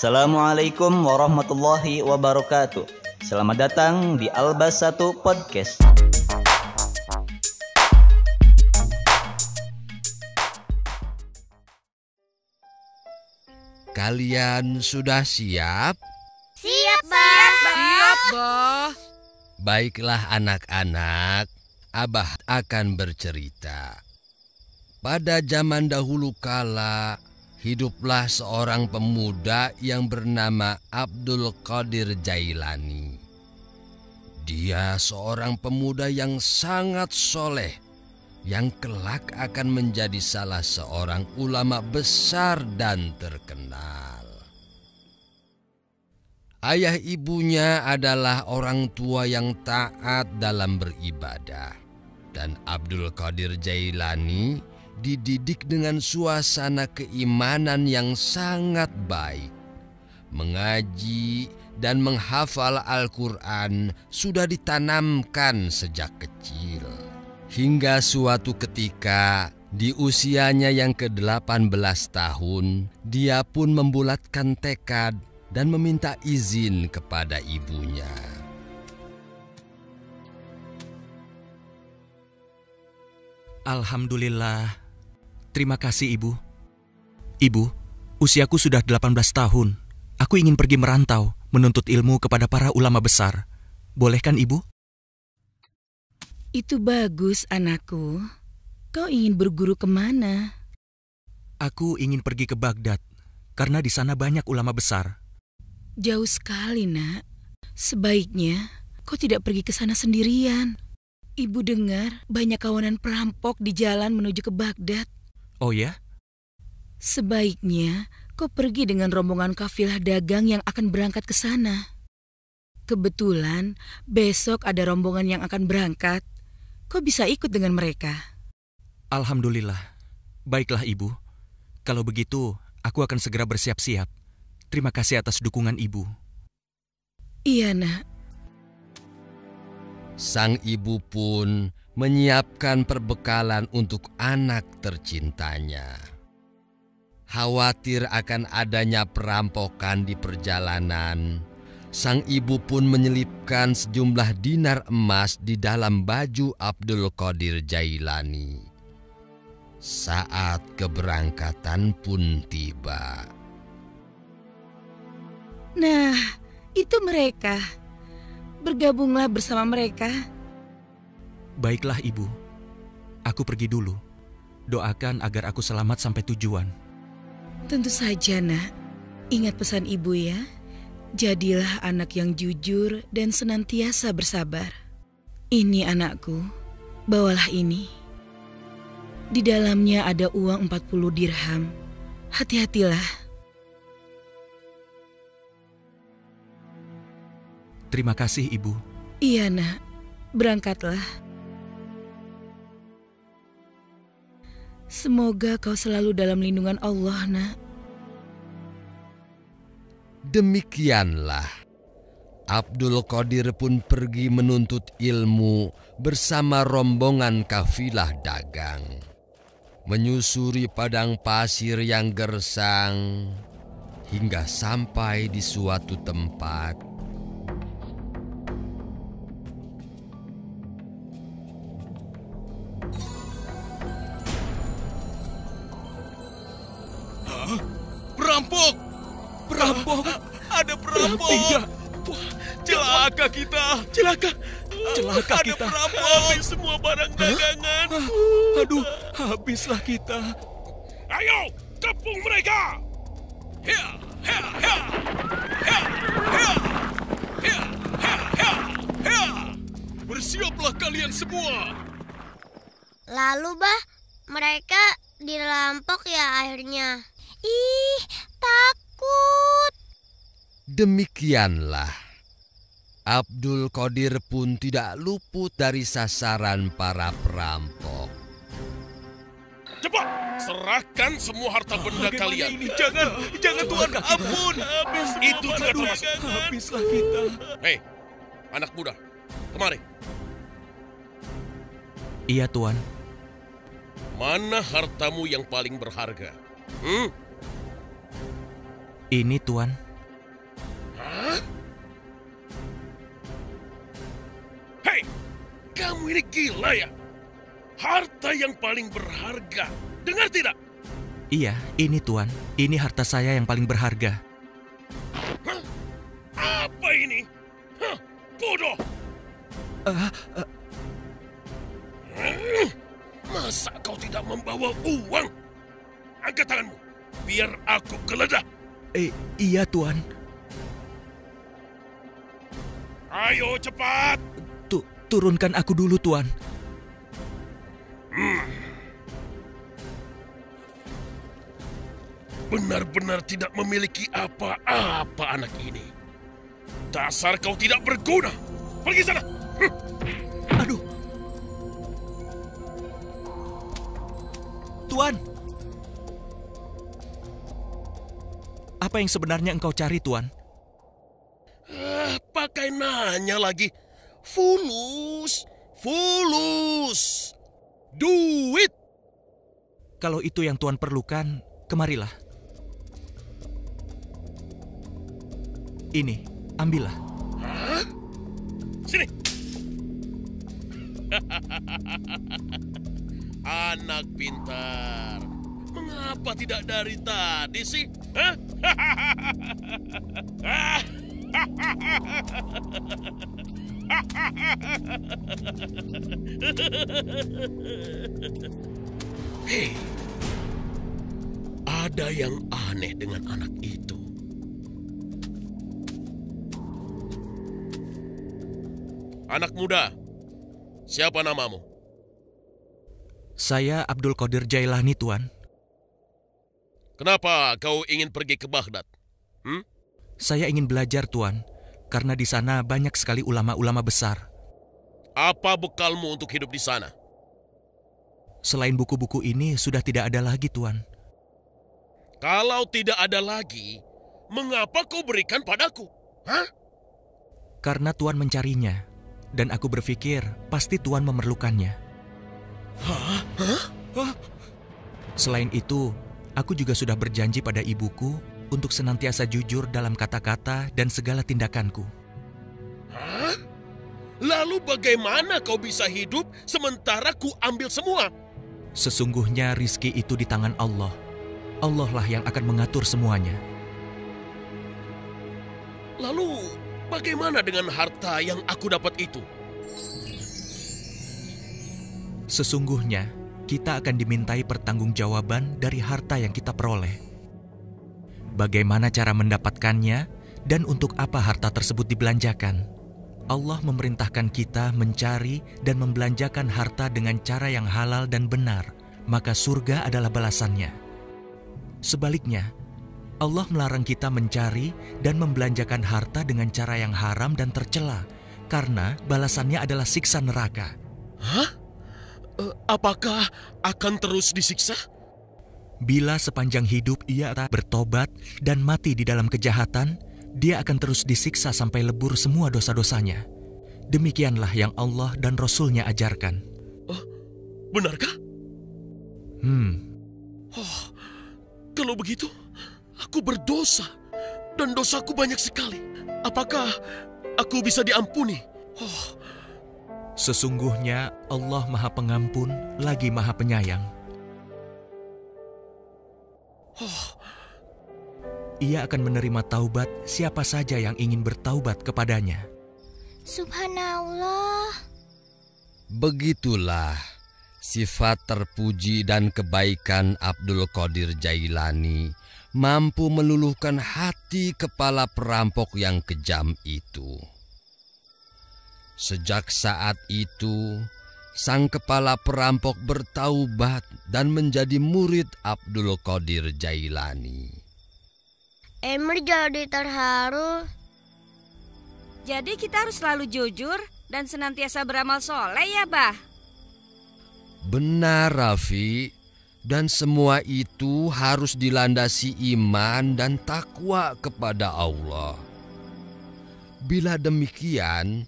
Assalamualaikum warahmatullahi wabarakatuh. Selamat datang di Albas 1 Podcast. Kalian sudah siap? Siap, Bah. Siap, Bah. Baiklah anak-anak, Abah akan bercerita. Pada zaman dahulu kala, hiduplah seorang pemuda yang bernama Abdul Qadir Jailani. Dia seorang pemuda yang sangat soleh, yang kelak akan menjadi salah seorang ulama besar dan terkenal. Ayah ibunya adalah orang tua yang taat dalam beribadah, dan Abdul Qadir Jailani dididik dengan suasana keimanan yang sangat baik. Mengaji dan menghafal Al-Quran sudah ditanamkan sejak kecil. Hingga suatu ketika di usianya yang ke-18 tahun, dia pun membulatkan tekad dan meminta izin kepada ibunya. Alhamdulillah. Terima kasih Ibu. Ibu, usiaku sudah 18 tahun. Aku ingin pergi merantau, menuntut ilmu kepada para ulama besar. Boleh kan Ibu? Itu bagus, anakku. Kau ingin berguru ke mana? Aku ingin pergi ke Baghdad, karena di sana banyak ulama besar. Jauh sekali, nak. Sebaiknya kau tidak pergi ke sana sendirian. Ibu dengar banyak kawanan perampok di jalan menuju ke Baghdad. Oh ya? Sebaiknya kau pergi dengan rombongan kafilah dagang yang akan berangkat ke sana. Kebetulan besok ada rombongan yang akan berangkat. Kau bisa ikut dengan mereka. Alhamdulillah. Baiklah Ibu. Kalau begitu, aku akan segera bersiap-siap. Terima kasih atas dukungan Ibu. Iya, nak. Sang ibu pun menyiapkan perbekalan untuk anak tercintanya. Khawatir akan adanya perampokan di perjalanan, sang ibu pun menyelipkan sejumlah dinar emas di dalam baju Abdul Qadir Jailani. Saat keberangkatan pun tiba. Nah, itu mereka. Bergabunglah bersama mereka. Baiklah Ibu. Aku pergi dulu. Doakan agar aku selamat sampai tujuan. Tentu saja, nak. Ingat pesan ibu ya. Jadilah anak yang jujur dan senantiasa bersabar. Ini anakku, bawalah ini. Di dalamnya ada uang 40 dirham. Hati-hatilah. Terima kasih Ibu. Iya, nak. Berangkatlah. Semoga kau selalu dalam lindungan Allah, nak. Demikianlah Abdul Qadir pun pergi menuntut ilmu bersama rombongan kafilah dagang. Menyusuri padang pasir yang gersang hingga sampai di suatu tempat Celaka! Celaka Ada kita! perampok! Habis semua barang dagangan! Aduh, habislah kita. Ayo, kepung mereka! Hea, hea, hea! Hea, hea! Hea, hea, hea! Hea! Bersiaplah kalian semua! Lalu, Bah, mereka dirampok ya akhirnya. Ih, takut. Demikianlah Abdul Qadir pun tidak luput dari sasaran para perampok. Cepat, serahkan semua harta benda Bagaimana kalian. ini? Jangan, jangan Tuhan, ampun. Itu juga termasuk. habislah kita. Hei, anak muda, kemari. Iya Tuan, Mana hartamu yang paling berharga? Hmm? Ini Tuan. Kamu ini gila ya? Harta yang paling berharga. Dengar tidak? Iya, ini Tuan. Ini harta saya yang paling berharga. Hah? Apa ini? Hah? Bodoh! Ah, Hmm, Masa kau tidak membawa uang? Angkat tanganmu, biar aku geledah. eh, iya Tuan. Ayo cepat! Tu, turunkan aku dulu Tuan. Benar-benar tidak memiliki apa-apa anak ini. Dasar kau tidak berguna. Pergi sana. Hm, Aduh. Tuan. Apa yang sebenarnya engkau cari, Tuan? Ah, pakai nanya lagi. Fulus. Fulus. Duit. Kalau itu yang Tuan perlukan, kemarilah. Ini, ambillah. Hah? Sini. Anak pintar. Mengapa tidak dari tadi sih? Hah? Hei, ada yang aneh dengan anak itu. Anak muda, siapa namamu? Saya Abdul Qadir Jailani, Tuan. Kenapa kau ingin pergi ke Baghdad? Hmm? Saya ingin belajar, Tuan, karena di sana banyak sekali ulama-ulama besar. Apa bekalmu untuk hidup di sana? Selain buku-buku ini, sudah tidak ada lagi, Tuan. Kalau tidak ada lagi, mengapa kau berikan padaku? Hah? Karena Tuan mencarinya, dan aku berpikir pasti Tuan memerlukannya. Hah? Hah? Hah? Selain itu, aku juga sudah berjanji pada ibuku untuk senantiasa jujur dalam kata-kata dan segala tindakanku. Hah? Lalu bagaimana kau bisa hidup sementara ku ambil semua? Sesungguhnya rizki itu di tangan Allah. Allah lah yang akan mengatur semuanya. Lalu bagaimana dengan harta yang aku dapat itu? Sesungguhnya, kita akan dimintai pertanggungjawaban dari harta yang kita peroleh. Bagaimana cara mendapatkannya dan untuk apa harta tersebut dibelanjakan? Allah memerintahkan kita mencari dan membelanjakan harta dengan cara yang halal dan benar, maka surga adalah balasannya. Sebaliknya, Allah melarang kita mencari dan membelanjakan harta dengan cara yang haram dan tercela, karena balasannya adalah siksa neraka. Hah? Eh, apakah akan terus disiksa? Bila sepanjang hidup ia tak bertobat dan mati di dalam kejahatan, dia akan terus disiksa sampai lebur semua dosa-dosanya. Demikianlah yang Allah dan Rasul-Nya ajarkan. Benarkah? Hmm, Oh, kalau begitu, aku berdosa dan dosaku banyak sekali. Apakah aku bisa diampuni? Oh, sesungguhnya Allah Maha Pengampun lagi Maha Penyayang. Oh, Ia akan menerima taubat siapa saja yang ingin bertaubat kepadanya. Subhanallah. Begitulah sifat terpuji dan kebaikan Abdul Qadir Jailani mampu meluluhkan hati kepala perampok yang kejam itu. Sejak saat itu, sang kepala perampok bertaubat dan menjadi murid Abdul Qadir Jailani. Emir jadi terharu. Jadi kita harus selalu jujur dan senantiasa beramal soleh ya, Bah? Benar, Raffi. Dan semua itu harus dilandasi iman dan takwa kepada Allah. Bila demikian,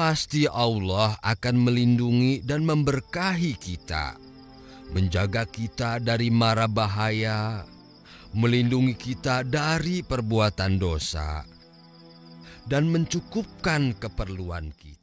pasti Allah akan melindungi dan memberkahi kita, menjaga kita dari mara bahaya, melindungi kita dari perbuatan dosa, dan mencukupkan keperluan kita.